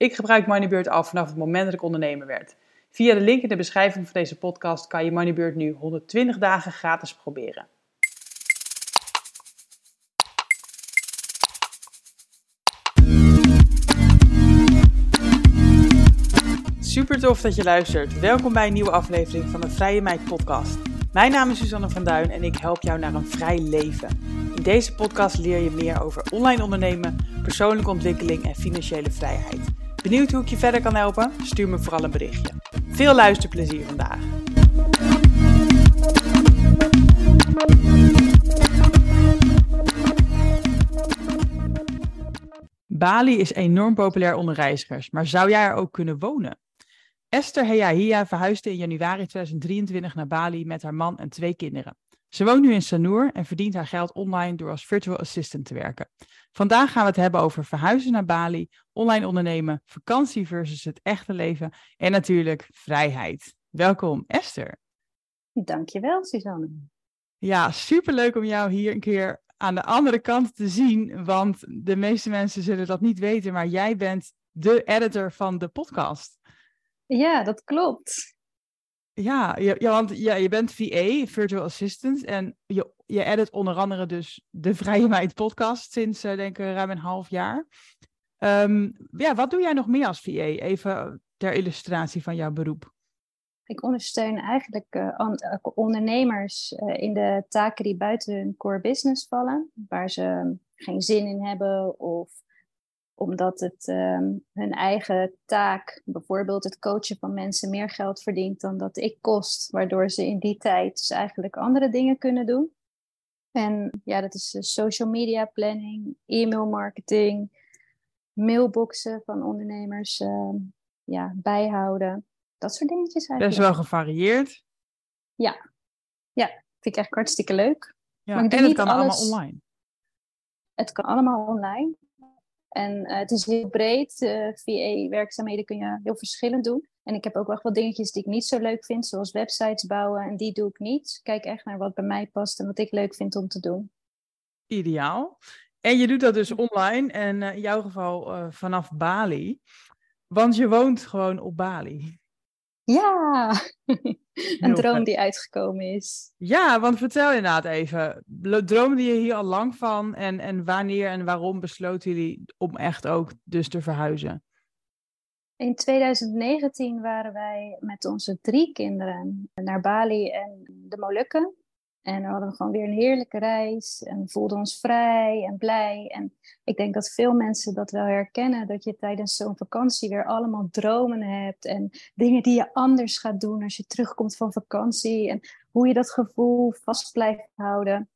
Ik gebruik Moneybird al vanaf het moment dat ik ondernemer werd. Via de link in de beschrijving van deze podcast kan je Moneybird nu 120 dagen gratis proberen. Super tof dat je luistert. Welkom bij een nieuwe aflevering van de Vrije Meid podcast. Mijn naam is Suzanne van Duin en ik help jou naar een vrij leven. In deze podcast leer je meer over online ondernemen, persoonlijke ontwikkeling en financiële vrijheid. Benieuwd hoe ik je verder kan helpen? Stuur me vooral een berichtje. Veel luisterplezier vandaag. Bali is enorm populair onder reizigers, maar zou jij er ook kunnen wonen? Esther Heyahiya verhuisde in januari 2023 naar Bali met haar man en twee kinderen. Ze woont nu in Sanur en verdient haar geld online door als virtual assistant te werken. Vandaag gaan we het hebben over verhuizen naar Bali, online ondernemen, vakantie versus het echte leven en natuurlijk vrijheid. Welkom Esther. Dankjewel Suzanne. Ja, superleuk om jou hier een keer aan de andere kant te zien, want de meeste mensen zullen dat niet weten, maar jij bent de editor van de podcast. Ja, dat klopt. Ja, ja, ja want ja, je bent VA, Virtual Assistant. En je, je edit onder andere dus de Vrije Meid podcast sinds, uh, denk ik, ruim een half jaar. Um, ja, wat doe jij nog meer als VA? Even ter illustratie van jouw beroep. Ik ondersteun eigenlijk uh, ondernemers uh, in de taken die buiten hun core business vallen. Waar ze geen zin in hebben of omdat het um, hun eigen taak, bijvoorbeeld het coachen van mensen, meer geld verdient dan dat ik kost. Waardoor ze in die tijd dus eigenlijk andere dingen kunnen doen. En ja, dat is social media planning, e-mail marketing, mailboxen van ondernemers uh, ja, bijhouden. Dat soort dingetjes eigenlijk. Best wel gevarieerd. Ja, ja vind ik echt hartstikke leuk. Ja, en het kan alles... allemaal online. Het kan allemaal online. En uh, het is heel breed. Uh, VA-werkzaamheden kun je heel verschillend doen. En ik heb ook wel wat dingetjes die ik niet zo leuk vind, zoals websites bouwen. En die doe ik niet. Kijk echt naar wat bij mij past en wat ik leuk vind om te doen. Ideaal. En je doet dat dus online en uh, in jouw geval vanaf Bali. Want je woont gewoon op Bali. Ja, een droom die uitgekomen is. Ja, want vertel inderdaad even. Droomde je hier al lang van? En, en wanneer en waarom besloten jullie om echt ook dus te verhuizen? In 2019 waren wij met onze drie kinderen naar Bali en de Molukken. En we hadden gewoon weer een heerlijke reis en voelden ons vrij en blij. En ik denk dat veel mensen dat wel herkennen, dat je tijdens zo'n vakantie weer allemaal dromen hebt en dingen die je anders gaat doen als je terugkomt van vakantie en hoe je dat gevoel vast blijft houden.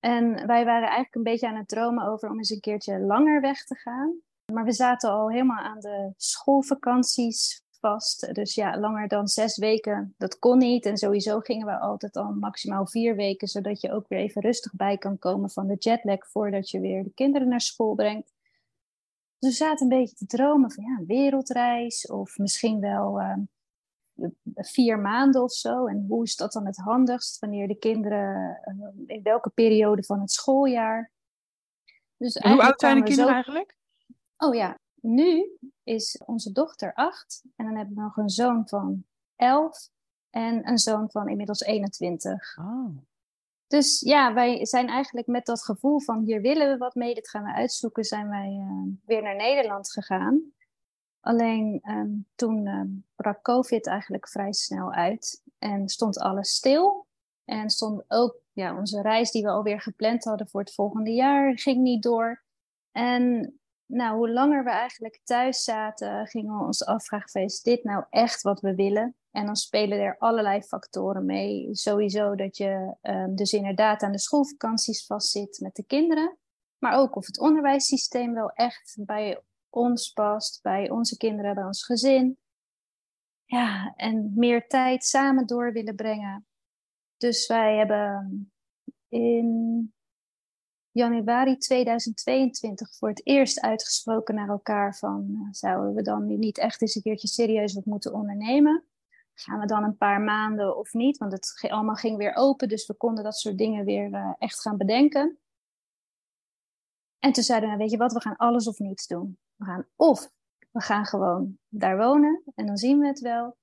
En wij waren eigenlijk een beetje aan het dromen over om eens een keertje langer weg te gaan. Maar we zaten al helemaal aan de schoolvakanties vast. Dus ja, langer dan zes weken, dat kon niet. En sowieso gingen we altijd al maximaal vier weken, zodat je ook weer even rustig bij kan komen van de jetlag voordat je weer de kinderen naar school brengt. Dus we zaten een beetje te dromen van ja, een wereldreis of misschien wel uh, vier maanden of zo. En hoe is dat dan het handigst wanneer de kinderen, uh, in welke periode van het schooljaar? Dus hoe oud zijn de kinderen zo... eigenlijk? Oh ja, nu is onze dochter acht en dan hebben we nog een zoon van elf en een zoon van inmiddels 21. Oh. Dus ja, wij zijn eigenlijk met dat gevoel van hier willen we wat mee, dit gaan we uitzoeken, zijn wij uh, weer naar Nederland gegaan. Alleen um, toen um, brak COVID eigenlijk vrij snel uit en stond alles stil. En stond ook ja, onze reis die we alweer gepland hadden voor het volgende jaar, ging niet door. En nou, hoe langer we eigenlijk thuis zaten, gingen we ons afvragen: is dit nou echt wat we willen? En dan spelen er allerlei factoren mee. Sowieso dat je um, dus inderdaad aan de schoolvakanties vastzit met de kinderen. Maar ook of het onderwijssysteem wel echt bij ons past, bij onze kinderen, bij ons gezin. ja, en meer tijd samen door willen brengen. Dus wij hebben in januari 2022 voor het eerst uitgesproken naar elkaar van uh, zouden we dan nu niet echt eens een keertje serieus wat moeten ondernemen? Gaan we dan een paar maanden of niet? Want het allemaal ging weer open, dus we konden dat soort dingen weer uh, echt gaan bedenken. En toen zeiden we, weet je wat, we gaan alles of niets doen. We gaan of we gaan gewoon daar wonen en dan zien we het wel.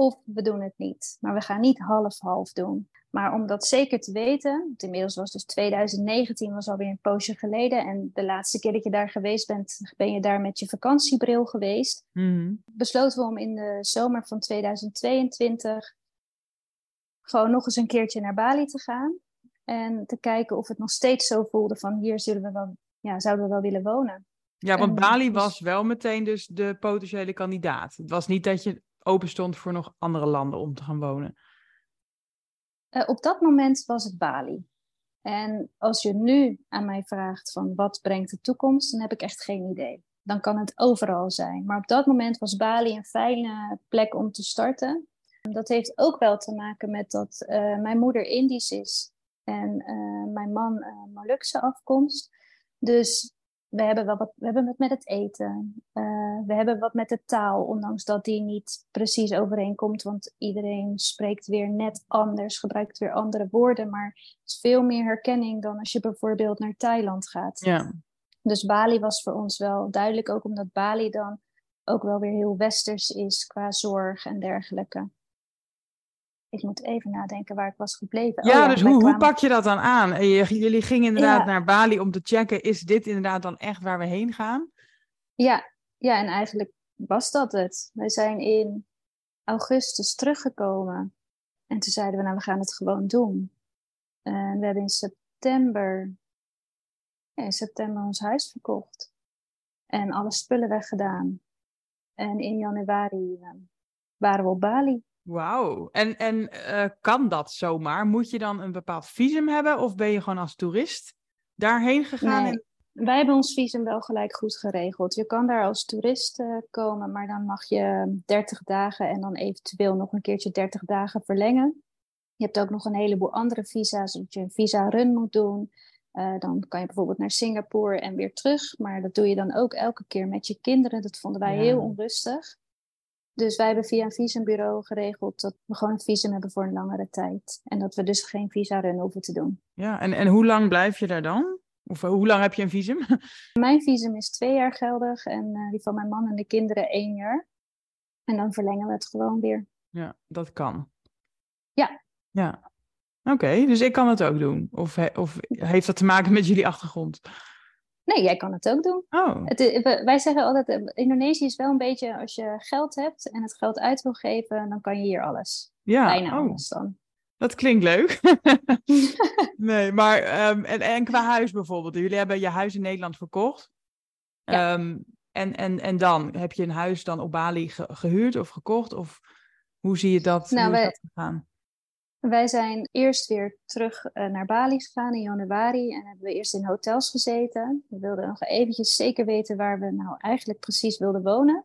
Of we doen het niet. Maar we gaan niet half-half doen. Maar om dat zeker te weten, want inmiddels was dus 2019 was alweer een poosje geleden. En de laatste keer dat je daar geweest bent, ben je daar met je vakantiebril geweest. Mm. Besloten we om in de zomer van 2022 gewoon nog eens een keertje naar Bali te gaan. En te kijken of het nog steeds zo voelde van hier zullen we wel, ja, zouden we wel willen wonen. Ja, want En Bali dus- was wel meteen dus de potentiële kandidaat. Het was niet dat je open stond voor nog andere landen om te gaan wonen. Eh, op dat moment was het Bali. En als je nu aan mij vraagt van wat brengt de toekomst, dan heb ik echt geen idee. Dan kan het overal zijn. Maar op dat moment was Bali een fijne plek om te starten. En Dat heeft ook wel te maken met dat eh, mijn moeder Indisch is en eh, mijn man Molukse afkomst. Dus we hebben wel wat, we hebben wat met het eten. Eh, we hebben wat met de taal, ondanks dat die niet precies overeenkomt. Want iedereen spreekt weer net anders, gebruikt weer andere woorden. Maar het is veel meer herkenning dan als je bijvoorbeeld naar Thailand gaat. Ja. Dus Bali was voor ons wel duidelijk, ook omdat Bali dan ook wel weer heel westers is qua zorg en dergelijke. Ik moet even nadenken waar ik was gebleven. Oh Ja, dus wij hoe, hoe pak je dat dan aan? Jullie gingen inderdaad Ja. naar Bali om te checken, is dit inderdaad dan echt waar we heen gaan? Ja, ja, en eigenlijk was dat het. Wij zijn in augustus teruggekomen. En toen zeiden we, nou, we gaan het gewoon doen. En we hebben in september, ja, in september ons huis verkocht. En alle spullen weggedaan. En in januari eh, waren we op Bali. Wauw. En, en eh, kan dat zomaar? Moet je dan een bepaald visum hebben of ben je gewoon als toerist daarheen gegaan? Nee. En- Wij hebben ons visum wel gelijk goed geregeld. Je kan daar als toerist eh, komen, maar dan mag je 30 dagen en dan eventueel nog een keertje 30 dagen verlengen. Je hebt ook nog een heleboel andere visa's, dat je een visa-run moet doen. Eh, dan kan je bijvoorbeeld naar Singapore en weer terug. Maar dat doe je dan ook elke keer met je kinderen. Dat vonden wij Ja. heel onrustig. Dus wij hebben via een visumbureau geregeld dat we gewoon een visum hebben voor een langere tijd. En dat we dus geen visa-run hoeven te doen. Ja, en, en hoe lang blijf je daar dan? Of eh, hoe lang heb je een visum? Mijn visum is twee jaar geldig en eh, die van mijn man en de kinderen één jaar. En dan verlengen we het gewoon weer. ja, dat kan. Ja. Ja. Oké, dus ik kan het ook doen. Of, he- of heeft dat te maken met jullie achtergrond? Nee, jij kan het ook doen. Oh, Het, wij zeggen altijd, eh, Indonesië is wel een beetje, als je geld hebt en het geld uit wil geven, dan kan je hier alles. ja. Bijna oh, alles dan. dat klinkt leuk. nee, maar ehm, en, en qua huis bijvoorbeeld. Jullie hebben je huis in Nederland verkocht. Ja. Ehm, en, en, en dan heb je een huis dan op Bali ge- gehuurd of gekocht? Of hoe zie je dat? Nou, hoe is wij- dat gegaan? Wij zijn eerst weer terug eh, naar Bali gegaan in januari en hebben we eerst in hotels gezeten. We wilden nog eventjes zeker weten waar we nou eigenlijk precies wilden wonen.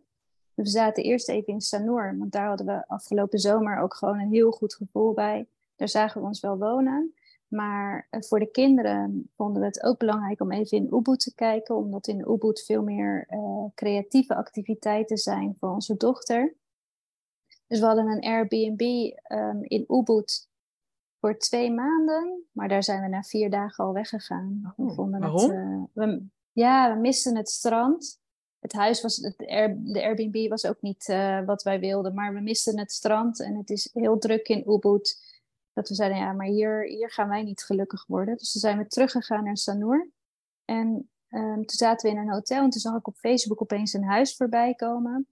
We zaten eerst even in Sanur, want daar hadden we afgelopen zomer ook gewoon een heel goed gevoel bij. Daar zagen we ons wel wonen. Maar eh, voor de kinderen vonden we het ook belangrijk om even in Ubud te kijken, omdat in Ubud veel meer eh, creatieve activiteiten zijn voor onze dochter. Dus we hadden een Airbnb ehm, in Ubud voor twee maanden, maar daar zijn we na vier dagen al weggegaan. Oh, we vonden waarom? Het, eh, we, ja, we misten het strand. Het huis was, het Air- de Airbnb was ook niet eh, wat wij wilden, maar we misten het strand en het is heel druk in Ubud. Dat we zeiden, ja, maar hier, hier gaan wij niet gelukkig worden. Dus toen zijn we teruggegaan naar Sanur. En ehm, toen zaten we in een hotel en toen zag ik op Facebook opeens een huis voorbij komen.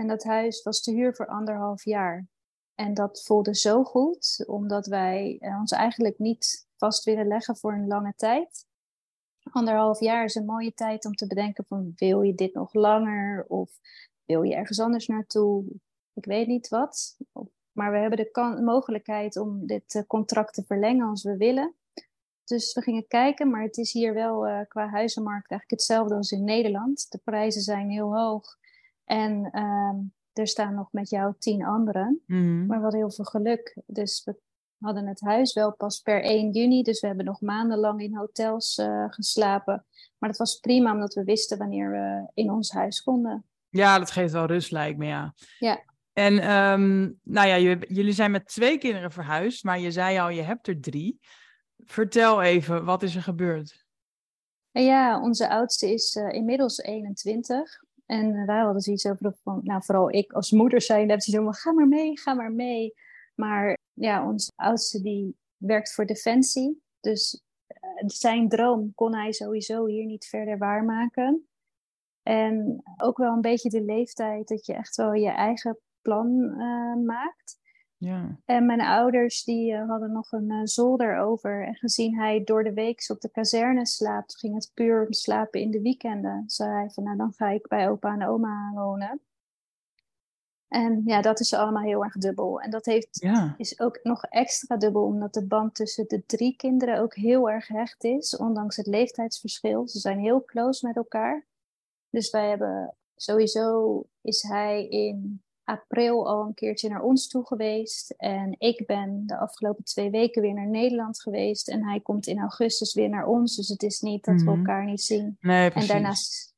En dat huis was te huur voor anderhalf jaar. En dat voelde zo goed, omdat wij eh, ons eigenlijk niet vast willen leggen voor een lange tijd. Anderhalf jaar is een mooie tijd om te bedenken van wil je dit nog langer of wil je ergens anders naartoe? Ik weet niet wat. Maar we hebben de mogelijkheid om dit eh, contract te verlengen als we willen. Dus we gingen kijken, maar het is hier wel eh, qua huizenmarkt eigenlijk hetzelfde als in Nederland. De prijzen zijn heel hoog en ehm, er staan nog met jou tien anderen. Mhm. Maar hadden heel veel geluk. Dus we hadden het huis wel pas per 1 juni. Dus we hebben nog maandenlang in hotels eh, geslapen. Maar dat was prima, omdat we wisten wanneer we in ons huis konden. Ja, dat geeft wel rust, lijkt me, ja. Ja. En ehm, nou ja, je- jullie zijn met twee kinderen verhuisd, maar je zei al, je hebt er drie. Vertel even, wat is er gebeurd? Ja, onze oudste is eh, inmiddels 21. En wij hadden zoiets over van, nou vooral ik als moeder zei, dat ze zo van, ga maar mee, ga maar mee. Maar ja, onze oudste die werkt voor Defensie. Dus eh, zijn droom kon hij sowieso hier niet verder waarmaken. En ook wel een beetje de leeftijd dat je echt wel je eigen plan eh, maakt. Ja. En mijn ouders die eh, hadden nog een eh, zolder over. En gezien hij door de week op de kazerne slaapt, ging het puur om slapen in de weekenden. Zei hij van, nou dan ga ik bij opa en oma wonen. En ja, dat is allemaal heel erg dubbel. En dat heeft, Ja. is ook nog extra dubbel, omdat de band tussen de drie kinderen ook heel erg hecht is, ondanks het leeftijdsverschil. Ze zijn heel close met elkaar. Dus wij hebben sowieso is hij in april al een keertje naar ons toe geweest. En ik ben de afgelopen twee weken weer naar Nederland geweest. En hij komt in augustus weer naar ons. Dus het is niet dat we Mhm. elkaar niet zien. Nee, precies. En daarnaast,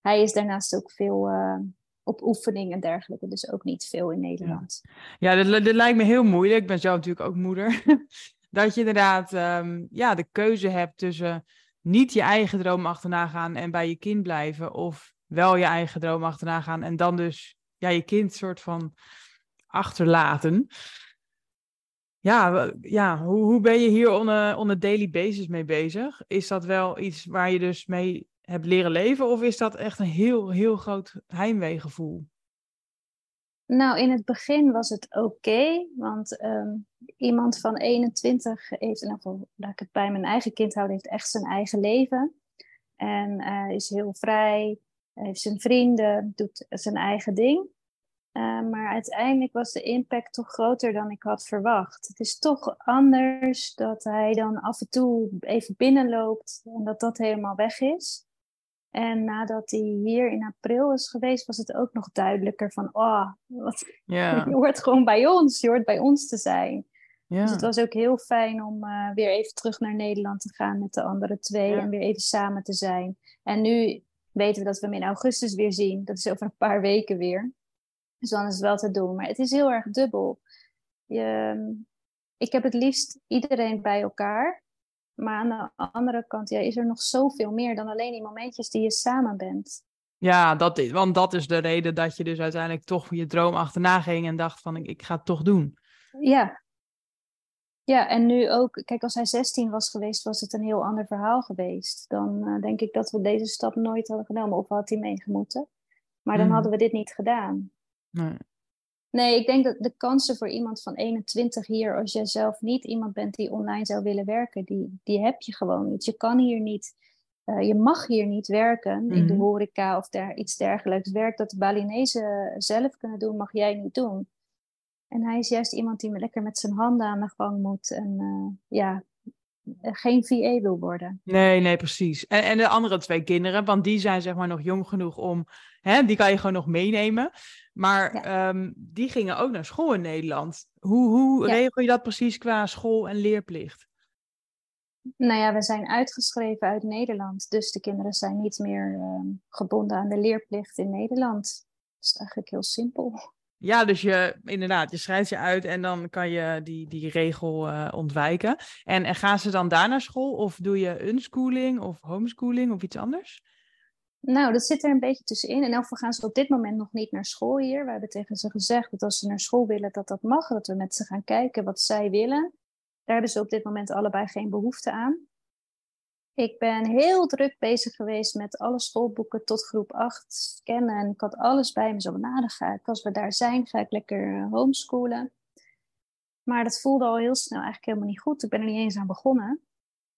hij is daarnaast ook veel eh, op oefening en dergelijke. Dus ook niet veel in Nederland. Ja, dat, dat lijkt me heel moeilijk. Ik ben zelf natuurlijk ook moeder. dat je inderdaad ehm, ja, de keuze hebt tussen niet je eigen droom achterna gaan en bij je kind blijven. Of wel je eigen droom achterna gaan en dan dus ja, je kind soort van achterlaten. Ja, ja hoe, hoe ben je hier on on a daily basis mee bezig? Is dat wel iets waar je dus mee hebt leren leven? Of is dat echt een heel, heel groot heimweegevoel? Nou, in het begin was het oké, want ehm, iemand van 21 heeft, in ik het bij mijn eigen kind houden, heeft echt zijn eigen leven. En eh, is heel vrij, heeft zijn vrienden, doet zijn eigen ding. Eh, maar uiteindelijk was de impact toch groter dan ik had verwacht. Het is toch anders dat hij dan af en toe even binnenloopt en dat dat helemaal weg is. En nadat hij hier in april is geweest, was het ook nog duidelijker van, oh, wat, je hoort gewoon bij ons, je hoort bij ons te zijn. Dus het was ook heel fijn om eh, weer even terug naar Nederland te gaan met de andere twee en weer even samen te zijn. En nu weten we dat we hem in augustus weer zien. Dat is over een paar weken weer. Dus dan is het wel te doen. Maar het is heel erg dubbel. Je, ik heb het liefst iedereen bij elkaar. Maar aan de andere kant ja, is er nog zoveel meer dan alleen die momentjes die je samen bent. Ja, dat is, want dat is de reden dat je dus uiteindelijk toch je droom achterna ging en dacht van ik, ik ga het toch doen. Ja. Ja, en nu ook, kijk, als hij 16 was geweest, was het een heel ander verhaal geweest. Dan eh, denk ik dat we deze stap nooit hadden genomen, of had hij meegemoeten. Maar dan Mhm. hadden we dit niet gedaan. Nee. Nee, ik denk dat de kansen voor iemand van 21 hier, als jij zelf niet iemand bent die online zou willen werken, die, die heb je gewoon niet. Je kan hier niet, eh, je mag hier niet werken in de Mhm. horeca of der, iets dergelijks. Werk dat de Balinezen zelf kunnen doen, mag jij niet doen. En hij is juist iemand die lekker met zijn handen aan de gang moet en eh, ja, eh, geen VA wil worden. Nee, nee, precies. En, en de andere twee kinderen, want die zijn zeg maar nog jong genoeg om, hè, die kan je gewoon nog meenemen. Maar ehm, die gingen ook naar school in Nederland. Hoe, hoe Ja. regel je dat precies qua school- en leerplicht? Nou ja, we zijn uitgeschreven uit Nederland, dus de kinderen zijn niet meer ehm, gebonden aan de leerplicht in Nederland. Dat is eigenlijk heel simpel. Ja, dus je, inderdaad, je schrijft je uit en dan kan je die, die regel eh, ontwijken. En, en gaan ze dan daar naar school of doe je unschooling of homeschooling of iets anders? Nou, dat zit er een beetje tussenin. In elk geval gaan ze op dit moment nog niet naar school hier. We hebben tegen ze gezegd dat als ze naar school willen, dat dat mag. Dat we met ze gaan kijken wat zij willen. Daar hebben ze op dit moment allebei geen behoefte aan. Ik ben heel druk bezig geweest met alle schoolboeken tot groep 8 scannen. En ik had alles bij me. Zo, nou, ik, als we daar zijn, ga ik lekker eh, homeschoolen. Maar dat voelde al heel snel eigenlijk helemaal niet goed. Ik ben er niet eens aan begonnen.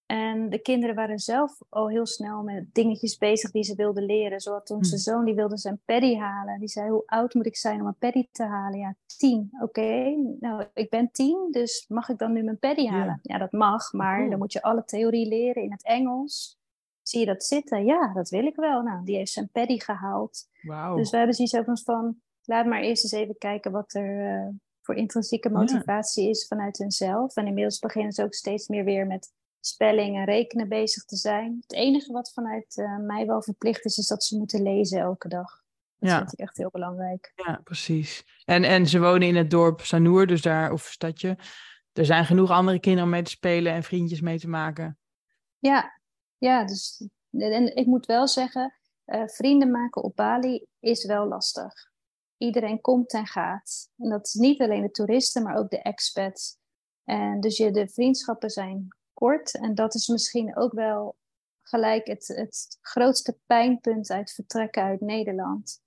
En de kinderen waren zelf al heel snel met dingetjes bezig die ze wilden leren. Zoals onze Hm. zoon, die wilde zijn paddy halen. Die zei, hoe oud moet ik zijn om een paddy te halen? Ja, tien. Oké, nou, ik ben tien, dus mag ik dan nu mijn paddy halen? Ja, dat mag, maar Cool. dan moet je alle theorie leren in het Engels. Zie je dat zitten? Ja, dat wil ik wel. Nou, die heeft zijn paddy gehaald. Wauw. Dus we hebben zoiets over van, laat maar eerst eens even kijken wat er uh, voor intrinsieke motivatie is vanuit hunzelf. En inmiddels beginnen ze ook steeds meer weer met spelling en rekenen bezig te zijn. Het enige wat vanuit uh, mij wel verplicht is, is dat ze moeten lezen elke dag. Dat Ja. vind ik echt heel belangrijk. Ja, precies. En, en ze wonen in het dorp Sanoer, dus daar, of stadje. Er zijn genoeg andere kinderen om mee te spelen en vriendjes mee te maken. Ja, ja dus, en ik moet wel zeggen, eh, vrienden maken op Bali is wel lastig. Iedereen komt en gaat. En dat is niet alleen de toeristen, maar ook de expats. En dus je, de vriendschappen zijn kort. En dat is misschien ook wel gelijk het, het grootste pijnpunt uit vertrekken uit Nederland.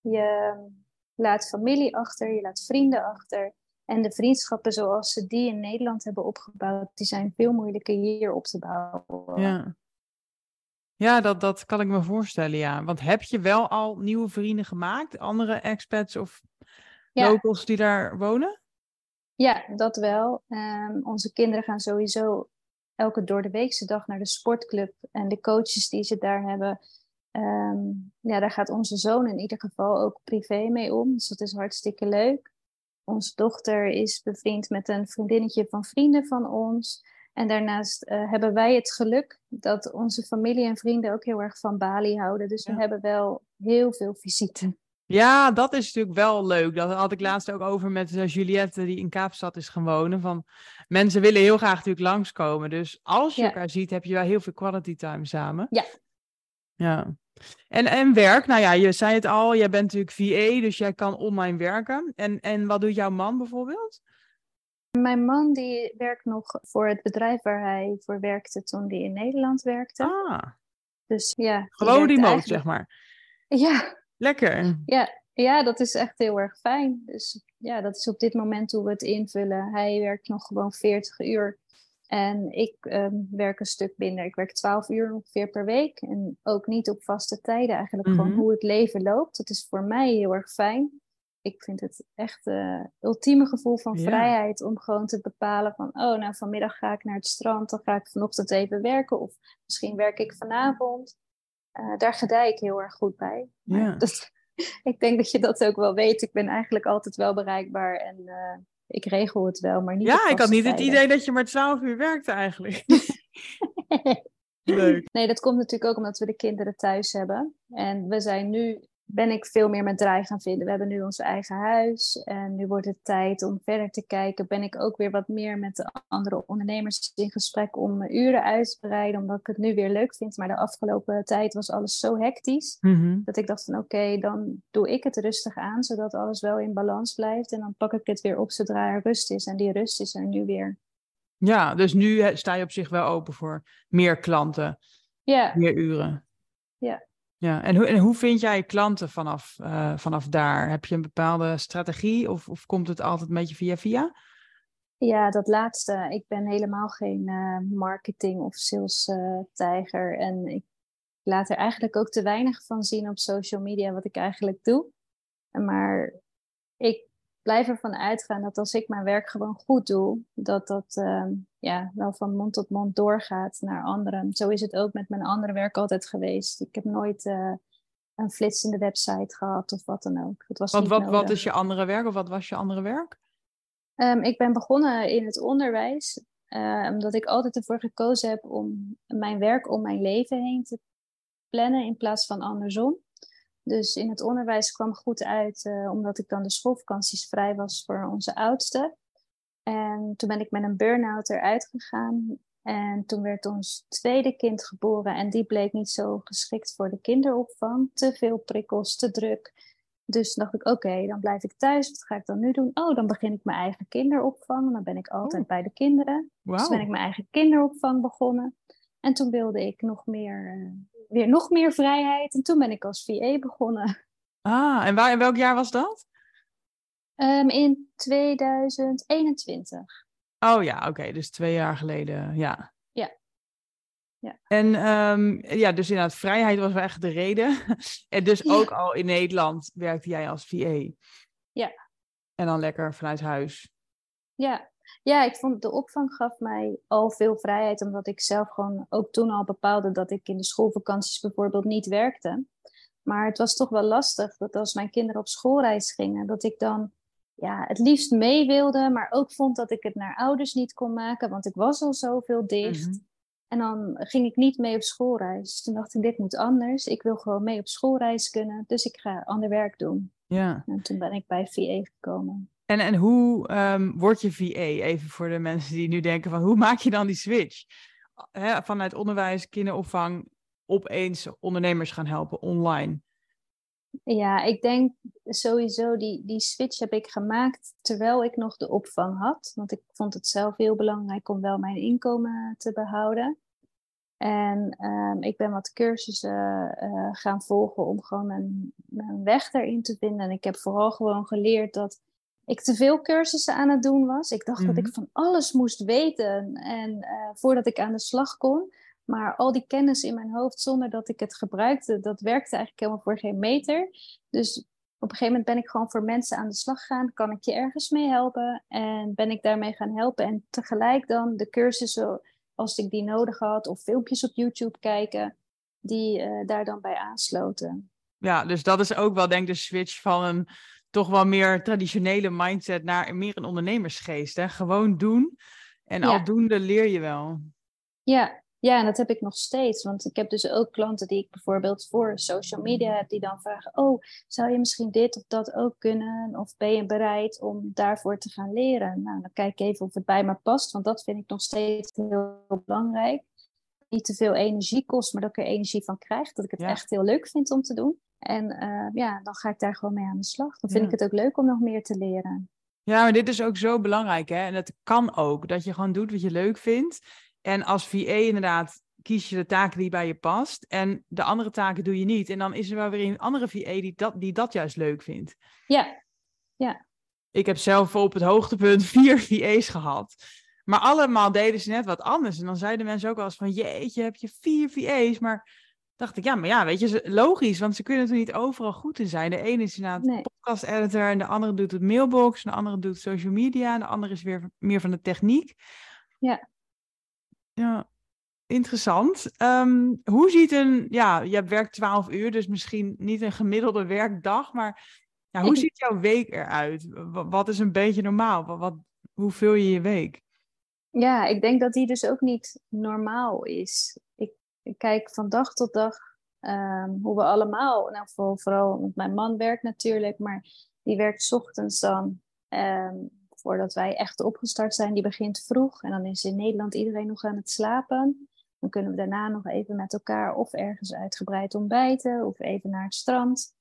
Je laat familie achter, je laat vrienden achter. En de vriendschappen zoals ze die in Nederland hebben opgebouwd, die zijn veel moeilijker hier op te bouwen. Ja, ja dat, dat kan ik me voorstellen, ja. Want heb je wel al nieuwe vrienden gemaakt? Andere expats of Ja. locals die daar wonen? Ja, dat wel. Ehm, onze kinderen gaan sowieso elke door de weekse dag naar de sportclub. En de coaches die ze daar hebben, ehm, ja, daar gaat onze zoon in ieder geval ook privé mee om. Dus dat is hartstikke leuk. Onze dochter is bevriend met een vriendinnetje van vrienden van ons. En daarnaast eh, hebben wij het geluk dat onze familie en vrienden ook heel erg van Bali houden. Dus we Ja. hebben wel heel veel visite. Ja, dat is natuurlijk wel leuk. Dat had ik laatst ook over met eh, Juliette, die in Kaapstad is gaan wonen. Van, mensen willen heel graag natuurlijk langskomen. Dus als je Ja. elkaar ziet, heb je wel heel veel quality time samen. Ja. Ja. En, en werk, nou ja, je zei het al, jij bent natuurlijk VA, dus jij kan online werken. En, en wat doet jouw man bijvoorbeeld? Mijn man die werkt nog voor het bedrijf waar hij voor werkte toen hij in Nederland werkte. Ah, Dus ja. die gewoon remote, eigenlijk- zeg maar. Ja, Lekker. ja, ja, dat is echt heel erg fijn. Dus ja, dat is op dit moment hoe we het invullen. Hij werkt nog gewoon 40 uur. En ik ehm, werk een stuk minder. Ik werk 12 uur ongeveer per week. En ook niet op vaste tijden. Eigenlijk Mhm. gewoon hoe het leven loopt. Dat is voor mij heel erg fijn. Ik vind het echt het ultieme gevoel van Ja. vrijheid om gewoon te bepalen van, oh, nou vanmiddag ga ik naar het strand, dan ga ik vanochtend even werken of misschien werk ik vanavond. Eh, daar gedij ik heel erg goed bij. Ja. dat, ik denk dat je dat ook wel weet. Ik ben eigenlijk altijd wel bereikbaar en eh, ik regel het wel, maar niet Ja, ik had niet het idee dat je maar 12 uur werkte eigenlijk. Leuk. Nee, dat komt natuurlijk ook omdat we de kinderen thuis hebben. En we zijn nu, ben ik veel meer met draai gaan vinden. We hebben nu ons eigen huis. En nu wordt het tijd om verder te kijken. Ben ik ook weer wat meer met de andere ondernemers in gesprek om mijn uren uit te breiden. Omdat ik het nu weer leuk vind. Maar de afgelopen tijd was alles zo hectisch. Mhm. Dat ik dacht van oké, dan doe ik het rustig aan. Zodat alles wel in balans blijft. En dan pak ik het weer op zodra er rust is. En die rust is er nu weer. Ja, dus nu sta je op zich wel open voor meer klanten, Ja, meer uren. Ja. Ja, en hoe, en hoe vind jij klanten vanaf, eh, vanaf daar? Heb je een bepaalde strategie of, of komt het altijd een beetje via via? Ja, dat laatste. Ik ben helemaal geen eh, marketing- of sales-tijger. en ik laat er eigenlijk ook te weinig van zien op social media wat ik eigenlijk doe. Maar ik blijf ervan uitgaan dat als ik mijn werk gewoon goed doe, dat dat ehm, ja, wel van mond tot mond doorgaat naar anderen. Zo is het ook met mijn andere werk altijd geweest. Ik heb nooit eh, een flitsende website gehad of wat dan ook. Het was Want niet wat, wat is je andere werk of wat was je andere werk? Ehm, ik ben begonnen in het onderwijs, eh, omdat ik altijd ervoor gekozen heb om mijn werk om mijn leven heen te plannen in plaats van andersom. Dus in het onderwijs kwam goed uit, eh, omdat ik dan de schoolvakanties vrij was voor onze oudste. En toen ben ik met een burn-out eruit gegaan. En toen werd ons tweede kind geboren en die bleek niet zo geschikt voor de kinderopvang. Te veel prikkels, te druk. Dus dacht ik, oké, dan blijf ik thuis. Wat ga ik dan nu doen? Oh, dan begin ik mijn eigen kinderopvang. Dan ben ik altijd Oh. bij de kinderen. Dus ben ik mijn eigen kinderopvang begonnen. En toen wilde ik nog meer, eh, weer nog meer vrijheid. En toen ben ik als VA begonnen. Ah, en waar, in welk jaar was dat? Ehm, in 2021. Oh ja, oké, dus twee jaar geleden, ja. Ja. Ja. En ehm, ja, dus inderdaad, vrijheid was wel echt de reden. en dus Ja. ook al in Nederland werkte jij als VA. Ja. En dan lekker vanuit huis. Ja. Ja, ik vond de opvang gaf mij al veel vrijheid. Omdat ik zelf gewoon ook toen al bepaalde dat ik in de schoolvakanties bijvoorbeeld niet werkte. Maar het was toch wel lastig dat als mijn kinderen op schoolreis gingen, dat ik dan ja, het liefst mee wilde, maar ook vond dat ik het naar ouders niet kon maken, want ik was al zoveel dicht. Mhm. En dan ging ik niet mee op schoolreis. Toen dacht ik, dit moet anders. Ik wil gewoon mee op schoolreis kunnen, dus ik ga ander werk doen. Ja. En toen ben ik bij VA gekomen. En, en hoe ehm, word je VA? Even voor de mensen die nu denken van hoe maak je dan die switch? Vanuit onderwijs, kinderopvang, opeens ondernemers gaan helpen online. Ja, ik denk sowieso die, die switch heb ik gemaakt terwijl ik nog de opvang had. Want ik vond het zelf heel belangrijk om wel mijn inkomen te behouden. En ehm, ik ben wat cursussen uh, gaan volgen om gewoon mijn, mijn weg erin te vinden. En ik heb vooral gewoon geleerd dat ik te veel cursussen aan het doen was. Ik dacht dat ik van alles moest weten en uh, voordat ik aan de slag kon. Maar al die kennis in mijn hoofd zonder dat ik het gebruikte, dat werkte eigenlijk helemaal voor geen meter. Dus op een gegeven moment ben ik gewoon voor mensen aan de slag gegaan. Kan ik je ergens mee helpen? En ben ik daarmee gaan helpen. En tegelijk dan de cursussen, als ik die nodig had, of filmpjes op YouTube kijken, die uh, daar dan bij aansloten. Ja, dus dat is ook wel denk ik de switch van een toch wel meer traditionele mindset naar meer een ondernemersgeest. Hè? Gewoon doen en ja. aldoende leer je wel. Ja, ja, en dat heb ik nog steeds. Want ik heb dus ook klanten die ik bijvoorbeeld voor social media heb, die dan vragen: Oh, zou je misschien dit of dat ook kunnen? Of ben je bereid om daarvoor te gaan leren? Nou, dan kijk ik even of het bij me past, want dat vind ik nog steeds heel belangrijk. Niet te veel energie kost, maar dat ik er energie van krijg. Dat ik het ja. echt heel leuk vind om te doen. En uh, ja, dan ga ik daar gewoon mee aan de slag. Dan vind ja. ik het ook leuk om nog meer te leren. Ja, maar dit is ook zo belangrijk, hè? En dat kan ook. Dat je gewoon doet wat je leuk vindt. En als VA inderdaad kies je de taken die bij je past. En de andere taken doe je niet. En dan is er wel weer een andere VA die dat, die dat juist leuk vindt. Ja, ja. Ik heb zelf op het hoogtepunt vier VA's gehad. Maar allemaal deden ze net wat anders. En dan zeiden mensen ook wel eens van... Jeetje, heb je vier VA's? Maar dacht ik, ja, maar ja, weet je, logisch. Want ze kunnen er niet overal goed in zijn. De ene is inderdaad nee. podcast editor. En de andere doet het mailbox. En de andere doet social media. En de andere is weer meer van de techniek. Ja. Ja, interessant. Um, hoe ziet een, ja, je werkt 12 uur, dus misschien niet een gemiddelde werkdag, maar ja, hoe ziet jouw week eruit? Wat is een beetje normaal? Wat, wat, hoe vul je je week? Ja, ik denk dat die dus ook niet normaal is. Ik, ik kijk van dag tot dag um, hoe we allemaal, nou, vooral, vooral, want mijn man werkt natuurlijk, maar die werkt ochtends dan. Um, voordat wij echt opgestart zijn, die begint vroeg. En dan is in Nederland iedereen nog aan het slapen. Dan kunnen we daarna nog even met elkaar of ergens uitgebreid ontbijten of even naar het strand.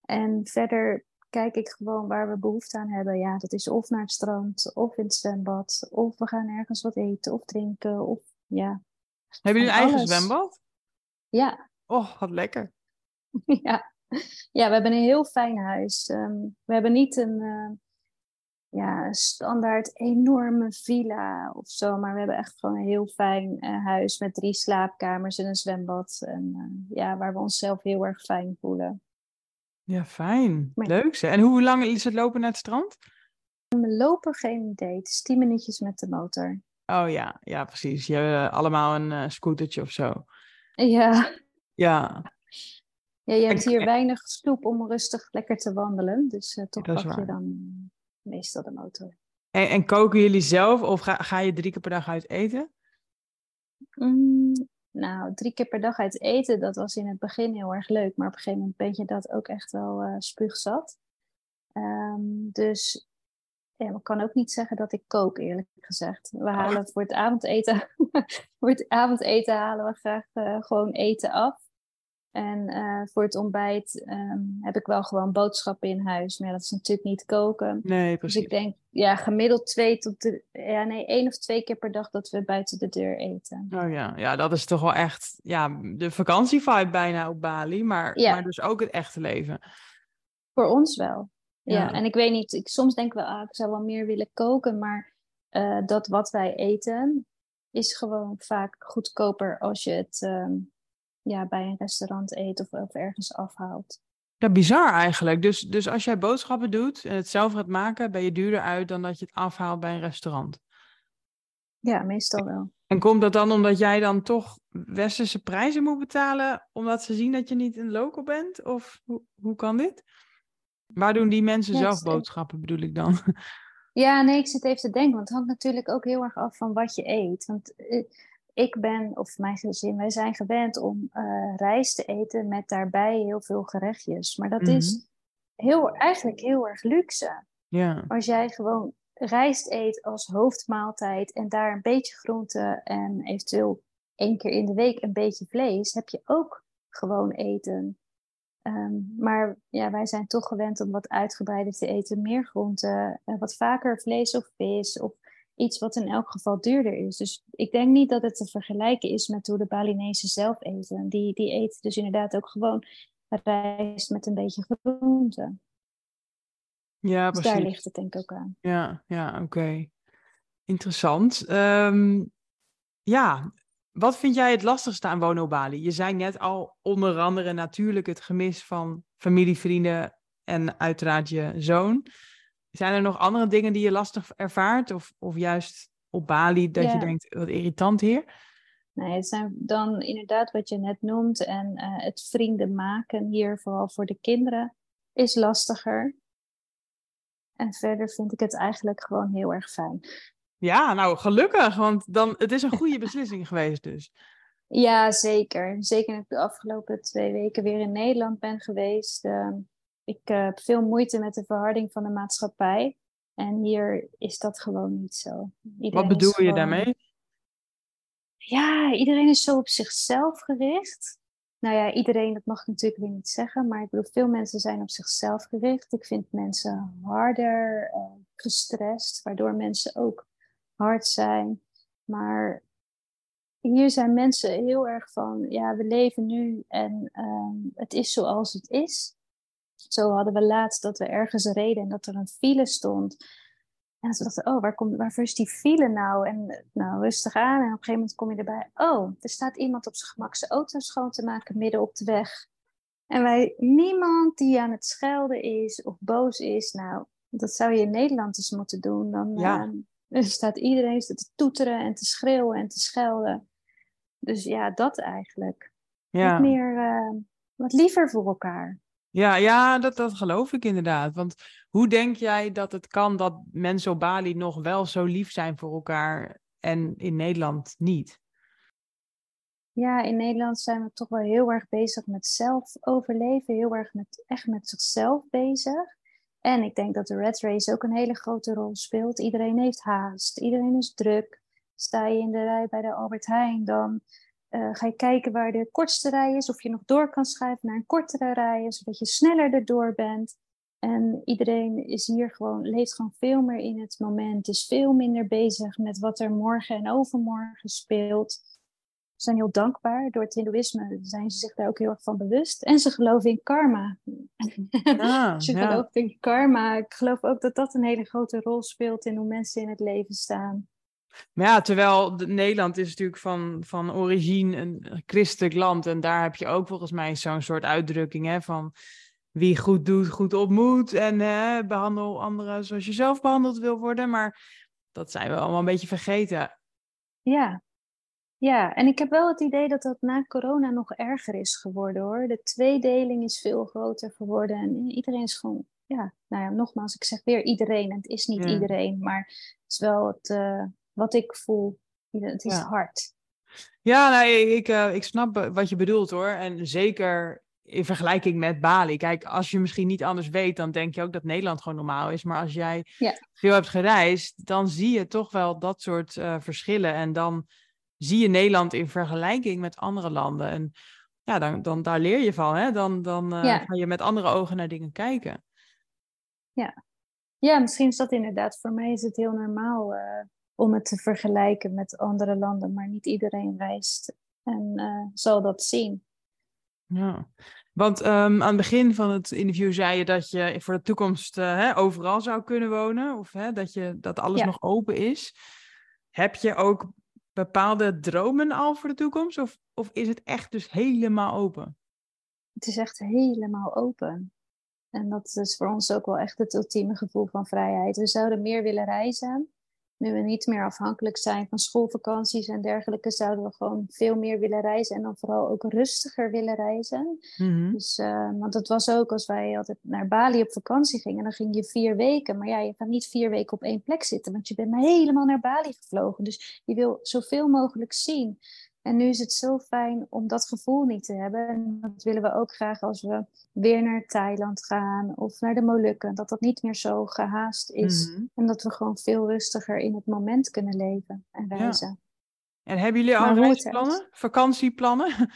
En verder kijk ik gewoon waar we behoefte aan hebben. Ja, dat is of naar het strand, of in het zwembad, of we gaan ergens wat eten of drinken. Of, ja, Hebben jullie een eigen zwembad? Ja. Oh, wat lekker. ja. ja, we hebben een heel fijn huis. Um, we hebben niet een, uh, ja, standaard enorme villa of zo. Maar we hebben echt gewoon een heel fijn uh, huis met drie slaapkamers en een zwembad. En uh, ja, waar we onszelf heel erg fijn voelen. Ja, fijn. Maar, Leuk. En hoe lang is het lopen naar het strand? We lopen geen idee. Het is tien minuutjes met de motor. Oh ja, ja precies. Je hebt allemaal een uh, scootertje of zo. Ja. Ja. Ja, je hebt hier weinig stoep om rustig lekker te wandelen. Dus uh, toch pak je dan meestal de motor. En, en, koken jullie zelf of ga, ga je drie keer per dag uit eten? Mm, nou, drie keer per dag uit eten, dat was in het begin heel erg leuk. Maar op een gegeven moment ben je dat ook echt wel uh, spuugzat. Um, dus ja, ik kan ook niet zeggen dat ik kook, eerlijk gezegd. We halen voor het avondeten, voor het avondeten halen we graag uh, gewoon eten af. En uh, voor het ontbijt um, heb ik wel gewoon boodschappen in huis. Maar ja, dat is natuurlijk niet koken. Nee, precies. Dus ik denk, ja, gemiddeld twee tot ja, nee, één of twee keer per dag dat we buiten de deur eten. Oh ja, ja dat is toch wel echt ja, de vakantievibe bijna op Bali. Maar, ja. maar dus ook het echte leven. Voor ons wel. Ja, ja. en ik weet niet, ik, soms denk ik wel, ah, ik zou wel meer willen koken. Maar uh, dat wat wij eten is gewoon vaak goedkoper als je het... Um, ja, bij een restaurant eet of, of ergens afhaalt. Ja, bizar eigenlijk. Dus, dus als jij boodschappen doet en het zelf gaat maken, ben je duurder uit dan dat je het afhaalt bij een restaurant. Ja, meestal wel. En komt dat dan omdat jij dan toch westerse prijzen moet betalen, omdat ze zien dat je niet een local bent? Of hoe, hoe kan dit? Waar doen die mensen zelf boodschappen, bedoel ik dan? Ja, nee, ik zit even te denken, want het hangt natuurlijk ook heel erg af van wat je eet. Want eh, ik ben, of mijn gezin, wij zijn gewend om uh, rijst te eten met daarbij heel veel gerechtjes. Maar dat is mhm. heel, eigenlijk heel erg luxe. Ja. Als jij gewoon rijst eet als hoofdmaaltijd en daar een beetje groente en eventueel één keer in de week een beetje vlees, heb je ook gewoon eten. Ehm, maar ja, wij zijn toch gewend om wat uitgebreider te eten, meer groente, uh, wat vaker vlees of vis of iets wat in elk geval duurder is. Dus ik denk niet dat het te vergelijken is met hoe de Balinese zelf eten. Die, die eten dus inderdaad ook gewoon rijst met een beetje groente. Ja, dus daar ligt het denk ik ook aan. Ja, ja oké. Interessant. Ehm, ja, wat vind jij het lastigste aan wonen op Bali? Je zei net al onder andere natuurlijk het gemis van familie, vrienden en uiteraard je zoon. Zijn er nog andere dingen die je lastig ervaart? Of, of juist op Bali dat je denkt, wat irritant hier? Nee, het zijn dan inderdaad wat je net noemt. En uh, het vrienden maken hier, vooral voor de kinderen, is lastiger. En verder vind ik het eigenlijk gewoon heel erg fijn. Ja, nou gelukkig, want dan, het is een goede beslissing geweest dus. Ja, zeker. Zeker dat ik de afgelopen twee weken weer in Nederland ben geweest. Ehm, ik eh, heb veel moeite met de verharding van de maatschappij. En hier is dat gewoon niet zo. Iedereen Wat bedoel je daarmee? Ja, iedereen is zo op zichzelf gericht. Nou ja, iedereen, dat mag ik natuurlijk weer niet zeggen. Maar ik bedoel, veel mensen zijn op zichzelf gericht. Ik vind mensen harder, uh, gestrest, waardoor mensen ook hard zijn. Maar hier zijn mensen heel erg van, ja, we leven nu en ehm, het is zoals het is. Zo hadden we laatst dat we ergens reden en dat er een file stond. En ze dachten, oh, waar komt, waarvoor is die file nou? En nou, rustig aan. En op een gegeven moment kom je erbij. Oh, er staat iemand op zijn gemak zijn auto schoon te maken midden op de weg. En wij, niemand die aan het schelden is of boos is. Nou, dat zou je in Nederland eens moeten doen. Dan ja. uh, staat iedereen te toeteren en te schreeuwen en te schelden. Dus ja, dat eigenlijk. Ja. Wat meer, uh, wat liever voor elkaar. Ja, ja dat, dat geloof ik inderdaad. Want hoe denk jij dat het kan dat mensen op Bali nog wel zo lief zijn voor elkaar en in Nederland niet? Ja, in Nederland zijn we toch wel heel erg bezig met zelf overleven, heel erg met, echt met zichzelf bezig. En ik denk dat de red race ook een hele grote rol speelt. Iedereen heeft haast, iedereen is druk. Sta je in de rij bij de Albert Heijn, dan uh, ga je kijken waar de kortste rij is, of je nog door kan schuiven naar een kortere rij, zodat je sneller erdoor bent. En iedereen is hier gewoon, leeft gewoon veel meer in het moment, is veel minder bezig met wat er morgen en overmorgen speelt. Ze zijn heel dankbaar. Door het Hindoeïsme zijn ze zich daar ook heel erg van bewust. En ze geloven in karma. Ah, ja. gelooft in karma, ik geloof ook dat dat een hele grote rol speelt in hoe mensen in het leven staan. Maar ja, terwijl Nederland is natuurlijk van, van origine een christelijk land. En daar heb je ook volgens mij zo'n soort uitdrukking hè, van wie goed doet, goed ontmoet. En behandel anderen zoals je zelf behandeld wil worden. Maar dat zijn we allemaal een beetje vergeten. Ja. Ja, en ik heb wel het idee dat dat na corona nog erger is geworden hoor. De tweedeling is veel groter geworden. En iedereen is gewoon, ja, nou ja, nogmaals, ik zeg weer iedereen. En het is niet iedereen, maar het is wel het, uh, wat ik voel. Het is hard. Ja, nou, ik, uh, ik snap wat je bedoelt hoor. En zeker in vergelijking met Bali. Kijk, als je misschien niet anders weet, dan denk je ook dat Nederland gewoon normaal is. Maar als jij veel hebt gereisd, dan zie je toch wel dat soort uh, verschillen. En dan zie je Nederland in vergelijking met andere landen. En ja, dan, dan daar leer je van. Hè? Dan, dan uh, ga je met andere ogen naar dingen kijken. Ja. ja, misschien is dat inderdaad. Voor mij is het heel normaal om het te vergelijken met andere landen. Maar niet iedereen reist en uh, zal dat zien. Ja, want um, aan het begin van het interview zei je dat je voor de toekomst hè, overal zou kunnen wonen. Of hè, dat, je, dat alles nog open is. Heb je ook bepaalde dromen al voor de toekomst? Of, of is het echt dus helemaal open? Het is echt helemaal open. En dat is voor ons ook wel echt het ultieme gevoel van vrijheid. We zouden meer willen reizen. Nu we niet meer afhankelijk zijn van schoolvakanties en dergelijke, zouden we gewoon veel meer willen reizen en dan vooral ook rustiger willen reizen. Mhm. Dus, uh, want het was ook als wij altijd naar Bali op vakantie gingen, dan ging je vier weken. Maar ja, je kan niet vier weken op één plek zitten, want je bent helemaal naar Bali gevlogen. Dus je wil zoveel mogelijk zien. En nu is het zo fijn om dat gevoel niet te hebben. En dat willen we ook graag als we weer naar Thailand gaan of naar de Molukken. Dat dat niet meer zo gehaast is. Mhm. En dat we gewoon veel rustiger in het moment kunnen leven en reizen. En hebben jullie al reisplannen? Vakantieplannen?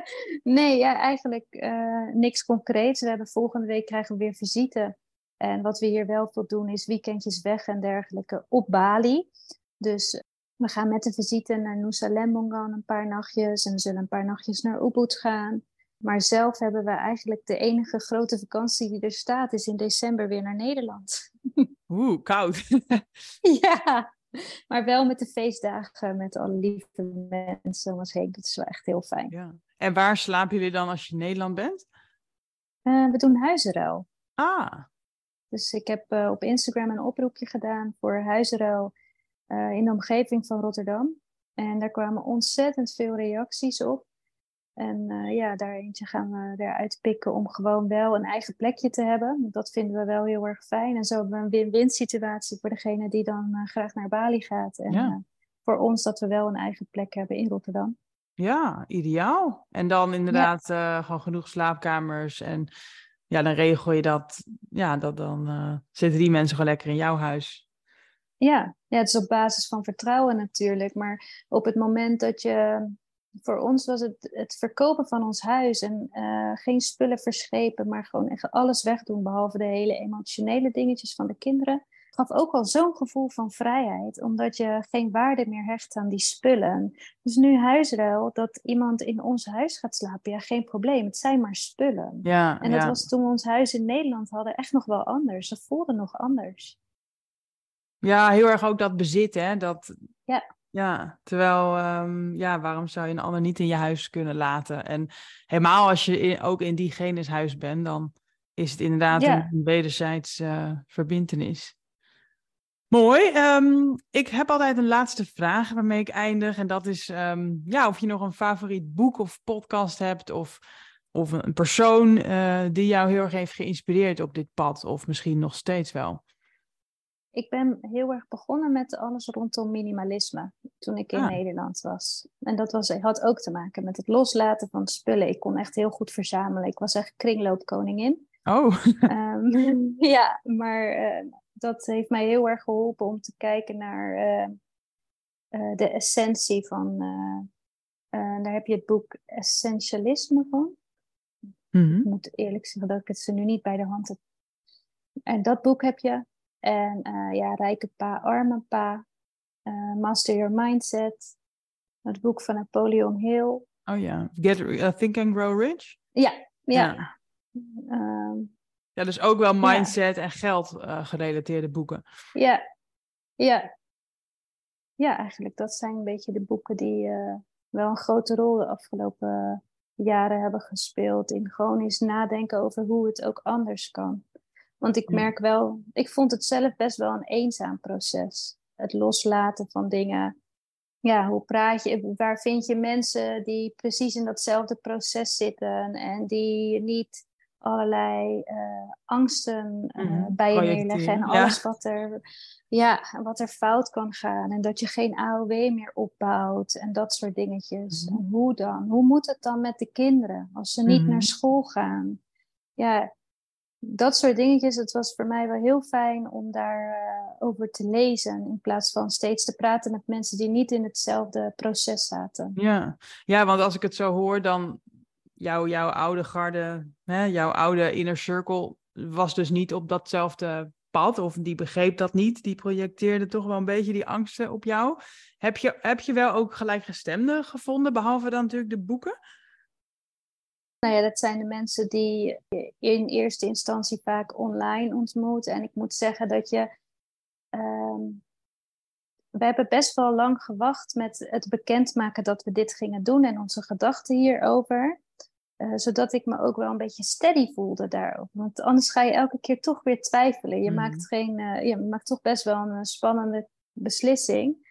nee, ja, eigenlijk eh, niks concreets. We hebben volgende week krijgen we weer visite. En wat we hier wel veel doen is weekendjes weg en dergelijke op Bali. Dus we gaan met de visite naar Nusa Lembongan een paar nachtjes. En we zullen een paar nachtjes naar Ubud gaan. Maar zelf hebben we eigenlijk de enige grote vakantie die er staat, is in december weer naar Nederland. Oeh, koud. ja, maar wel met de feestdagen, met alle lieve mensen om ons heen. Dat is wel echt heel fijn. ja. En waar slapen jullie dan als je in Nederland bent? Eh, we doen huizenruil. Ah, Dus ik heb eh, op Instagram een oproepje gedaan voor huizenruil eh, in de omgeving van Rotterdam. En daar kwamen ontzettend veel reacties op. En eh, ja, daar eentje gaan we eruit pikken om gewoon wel een eigen plekje te hebben. Want dat vinden we wel heel erg fijn. En zo hebben we een win-win situatie voor degene die dan eh, graag naar Bali gaat. En Ja. voor ons dat we wel een eigen plek hebben in Rotterdam. ja, ideaal. En dan inderdaad gewoon genoeg slaapkamers. En ja, dan regel je dat. Ja, dat dan eh, zitten die mensen gewoon lekker in jouw huis. Ja, ja, het is op basis van vertrouwen natuurlijk. Maar op het moment dat je. Voor ons was het het verkopen van ons huis en eh, geen spullen verschepen, maar gewoon echt alles wegdoen, behalve de hele emotionele dingetjes van de kinderen. Gaf ook al zo'n gevoel van vrijheid, omdat je geen waarde meer hecht aan die spullen. Dus nu huisruil, dat iemand in ons huis gaat slapen, ja, geen probleem. Het zijn maar spullen. Ja, En dat ja. was toen we ons huis in Nederland hadden echt nog wel anders. Dat voelde nog anders. Ja, heel erg ook dat bezit, hè? Dat, Ja. Ja, terwijl, ehm, ja, waarom zou je een ander niet in je huis kunnen laten? En helemaal als je in- ook in diegene's huis bent, dan is het inderdaad Ja. een, wederzijds eh, verbintenis. Mooi. ehm, ik heb altijd een laatste vraag waarmee ik eindig. En dat is ehm, ja, of je nog een favoriet boek of podcast hebt. Of, of een persoon eh, die jou heel erg heeft geïnspireerd op dit pad. Of misschien nog steeds wel. Ik ben heel erg begonnen met alles rondom minimalisme toen ik in Ah. Nederland was. En dat was, had ook te maken met het loslaten van spullen. Ik kon echt heel goed verzamelen. Ik was echt kringloopkoningin. Oh, Ehm, ja, maar eh, dat heeft mij heel erg geholpen om te kijken naar eh, eh, de essentie van. daar heb je het boek Essentialisme van. Mhm. Ik moet eerlijk zeggen dat ik het ze nu niet bij de hand heb. En dat boek heb je. En eh, ja, Rijke Pa, Arme Pa. eh, Master Your Mindset. Het boek van Napoleon Hill. oh ja. Get, uh, Think and Grow Rich. Ja, ja. Ja. Ehm, Ja, dus ook wel Ja. mindset en geld gerelateerde boeken. ja, ja. Ja, eigenlijk dat zijn een beetje de boeken die wel een grote rol de afgelopen jaren hebben gespeeld. In gewoon eens nadenken over hoe het ook anders kan. Want ik merk wel, ik vond het zelf best wel een eenzaam proces. Het loslaten van dingen. Ja, hoe praat je, waar vind je mensen die precies in datzelfde proces zitten en die niet allerlei eh, angsten eh, Mhm, bij je neerleggen en ja. alles wat er, ja, wat er fout kan gaan en dat je geen AOW meer opbouwt en dat soort dingetjes. Mhm. En hoe dan? Hoe moet het dan met de kinderen als ze niet Mhm. naar school gaan? Ja, dat soort dingetjes, het was voor mij wel heel fijn om daarover over te lezen. In plaats van steeds te praten met mensen die niet in hetzelfde proces zaten. Ja. ja, want als ik het zo hoor, dan jouw, jouw oude garde, hè, jouw oude inner circle was dus niet op datzelfde pad. Of die begreep dat niet. Die projecteerde toch wel een beetje die angsten op jou. Heb je, heb je wel ook gelijkgestemden gevonden, behalve dan natuurlijk de boeken? Nou ja, dat zijn de mensen die je in eerste instantie vaak online ontmoet. En ik moet zeggen dat je. ehm, we hebben best wel lang gewacht met het bekendmaken dat we dit gingen doen en onze gedachten hierover. Eh, zodat ik me ook wel een beetje steady voelde daarover. Want anders ga je elke keer toch weer twijfelen. Je, Mhm. maakt, geen, eh, je maakt toch best wel een eh, spannende beslissing.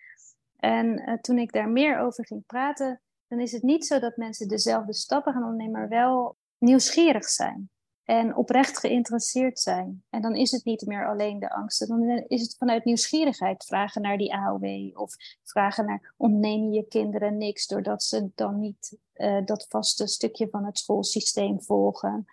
En uh, toen ik daar meer over ging praten, dan is het niet zo dat mensen dezelfde stappen gaan ondernemen, maar wel nieuwsgierig zijn en oprecht geïnteresseerd zijn. En dan is het niet meer alleen de angsten, dan is het vanuit nieuwsgierigheid vragen naar die AOW of vragen naar ontnemen je kinderen niks doordat ze dan niet uh, dat vaste stukje van het schoolsysteem volgen.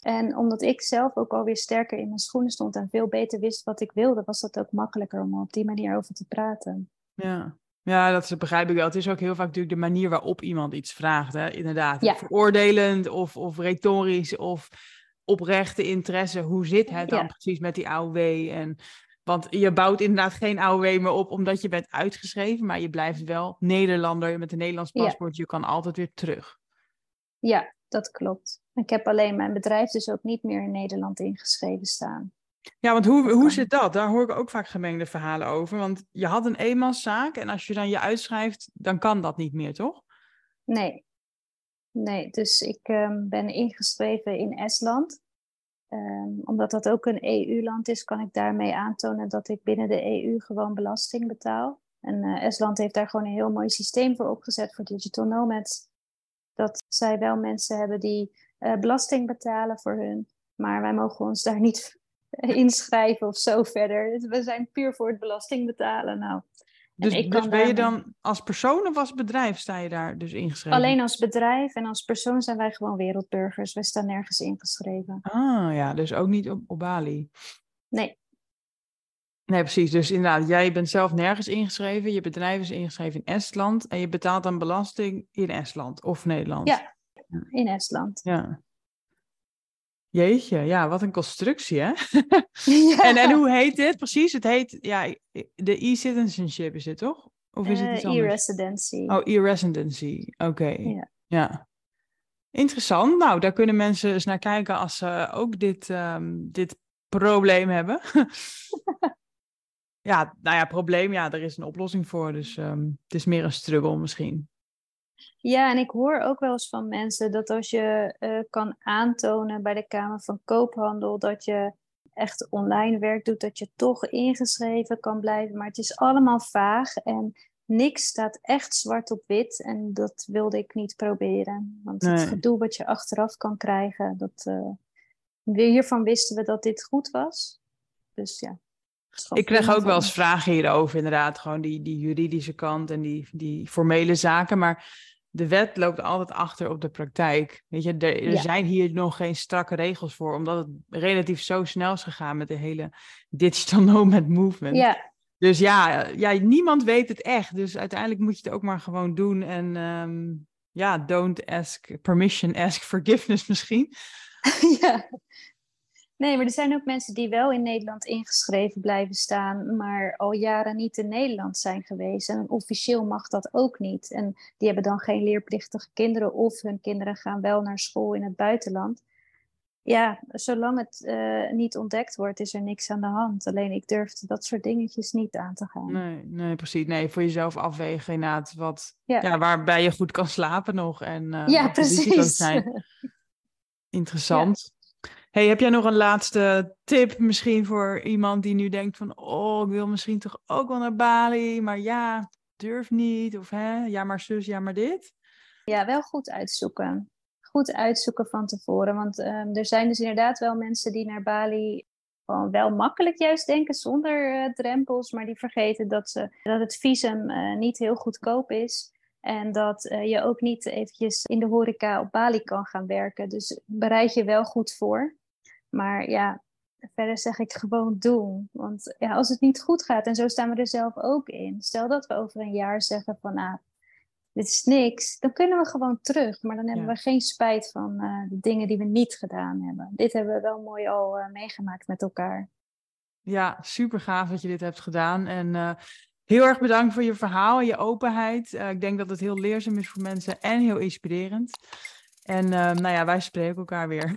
En omdat ik zelf ook alweer sterker in mijn schoenen stond en veel beter wist wat ik wilde, was dat ook makkelijker om op die manier over te praten. Ja, ja, dat begrijp ik wel. Het is ook heel vaak natuurlijk de manier waarop iemand iets vraagt. Hè? Inderdaad, ja. veroordelend of, of retorisch of oprechte interesse. Hoe zit het dan precies met die AOW? En, want je bouwt inderdaad geen AOW meer op omdat je bent uitgeschreven, maar je blijft wel Nederlander met een Nederlands paspoort. Je kan altijd weer terug. Ja, dat klopt. Ik heb alleen mijn bedrijf dus ook niet meer in Nederland ingeschreven staan. Ja, want hoe, hoe zit dat? Daar hoor ik ook vaak gemengde verhalen over. Want je had een eenmanszaak en als je dan je uitschrijft, dan kan dat niet meer, toch? Nee. Nee, dus ik um, ben ingeschreven in Estland. Um, omdat dat ook een EU-land is, kan ik daarmee aantonen dat ik binnen de EU gewoon belasting betaal. En uh, Estland heeft daar gewoon een heel mooi systeem voor opgezet voor digital nomads. Dat zij wel mensen hebben die uh, belasting betalen voor hun. Maar wij mogen ons daar niet inschrijven of zo verder. We zijn puur voor het belasting betalen. Nou, dus, dus ben je dan als persoon of als bedrijf sta je daar dus ingeschreven? Alleen als bedrijf en als persoon zijn wij gewoon wereldburgers. Wij staan nergens ingeschreven. Ah ja, dus ook niet op, op Bali? Nee. Nee, precies. Dus inderdaad, jij bent zelf nergens ingeschreven. Je bedrijf is ingeschreven in Estland. En je betaalt dan belasting in Estland of Nederland? Ja, in Estland. Ja. Jeetje, ja, wat een constructie, hè? en, en hoe heet dit precies? Het heet, ja, de e-citizenship is het toch? Of is het iets uh, E-residency. Oh, e-residency, oké. Ja. ja. Interessant. Nou, daar kunnen mensen eens naar kijken als ze ook dit, um, dit probleem hebben. ja, nou ja, probleem, ja, er is een oplossing voor. Dus um, het is meer een struggle misschien. Ja, en ik hoor ook wel eens van mensen dat als je uh, kan aantonen bij de Kamer van Koophandel dat je echt online werk doet, dat je toch ingeschreven kan blijven. Maar het is allemaal vaag en niks staat echt zwart op wit. En dat wilde ik niet proberen. Want het gedoe wat je achteraf kan krijgen, dat, uh, hiervan wisten we dat dit goed was. Dus ja. Ik krijg ook wel eens vragen hierover, inderdaad. Gewoon die, die juridische kant en die, die formele zaken. Maar de wet loopt altijd achter op de praktijk. Weet je, er, er zijn hier nog geen strakke regels voor, omdat het relatief zo snel is gegaan met de hele digital nomad movement. Ja. Dus ja, ja, niemand weet het echt. Dus uiteindelijk moet je het ook maar gewoon doen. En um, ja, don't ask permission, ask forgiveness misschien. ja. Nee, maar er zijn ook mensen die wel in Nederland ingeschreven blijven staan, maar al jaren niet in Nederland zijn geweest. En officieel mag dat ook niet. En die hebben dan geen leerplichtige kinderen of hun kinderen gaan wel naar school in het buitenland. Ja, zolang het uh, niet ontdekt wordt, is er niks aan de hand. Alleen ik durf dat soort dingetjes niet aan te gaan. Nee, nee precies. Nee, voor jezelf afwegen inderdaad wat, ja. ja waarbij je goed kan slapen nog. En, uh, ja, precies. Zijn. Interessant. Hey, heb jij nog een laatste tip misschien voor iemand die nu denkt van, oh, ik wil misschien toch ook wel naar Bali, maar ja, durf niet, of hè, ja maar zus, ja maar dit? Ja, wel goed uitzoeken. Goed uitzoeken van tevoren, want um, er zijn dus inderdaad wel mensen die naar Bali gewoon wel makkelijk juist denken zonder uh, drempels, maar die vergeten dat, ze, dat het visum uh, niet heel goedkoop is. En dat uh, je ook niet eventjes in de horeca op Bali kan gaan werken. Dus bereid je wel goed voor. Maar ja, verder zeg ik gewoon doen. Want ja, als het niet goed gaat, en zo staan we er zelf ook in. Stel dat we over een jaar zeggen van, nou, dit is niks. Dan kunnen we gewoon terug. Maar dan hebben we geen spijt van uh, de dingen die we niet gedaan hebben. Dit hebben we wel mooi al uh, meegemaakt met elkaar. Ja, super gaaf dat je dit hebt gedaan. En uh, heel erg bedankt voor je verhaal en je openheid. ik denk dat het heel leerzaam is voor mensen en heel inspirerend. En nou ja, wij spreken elkaar weer.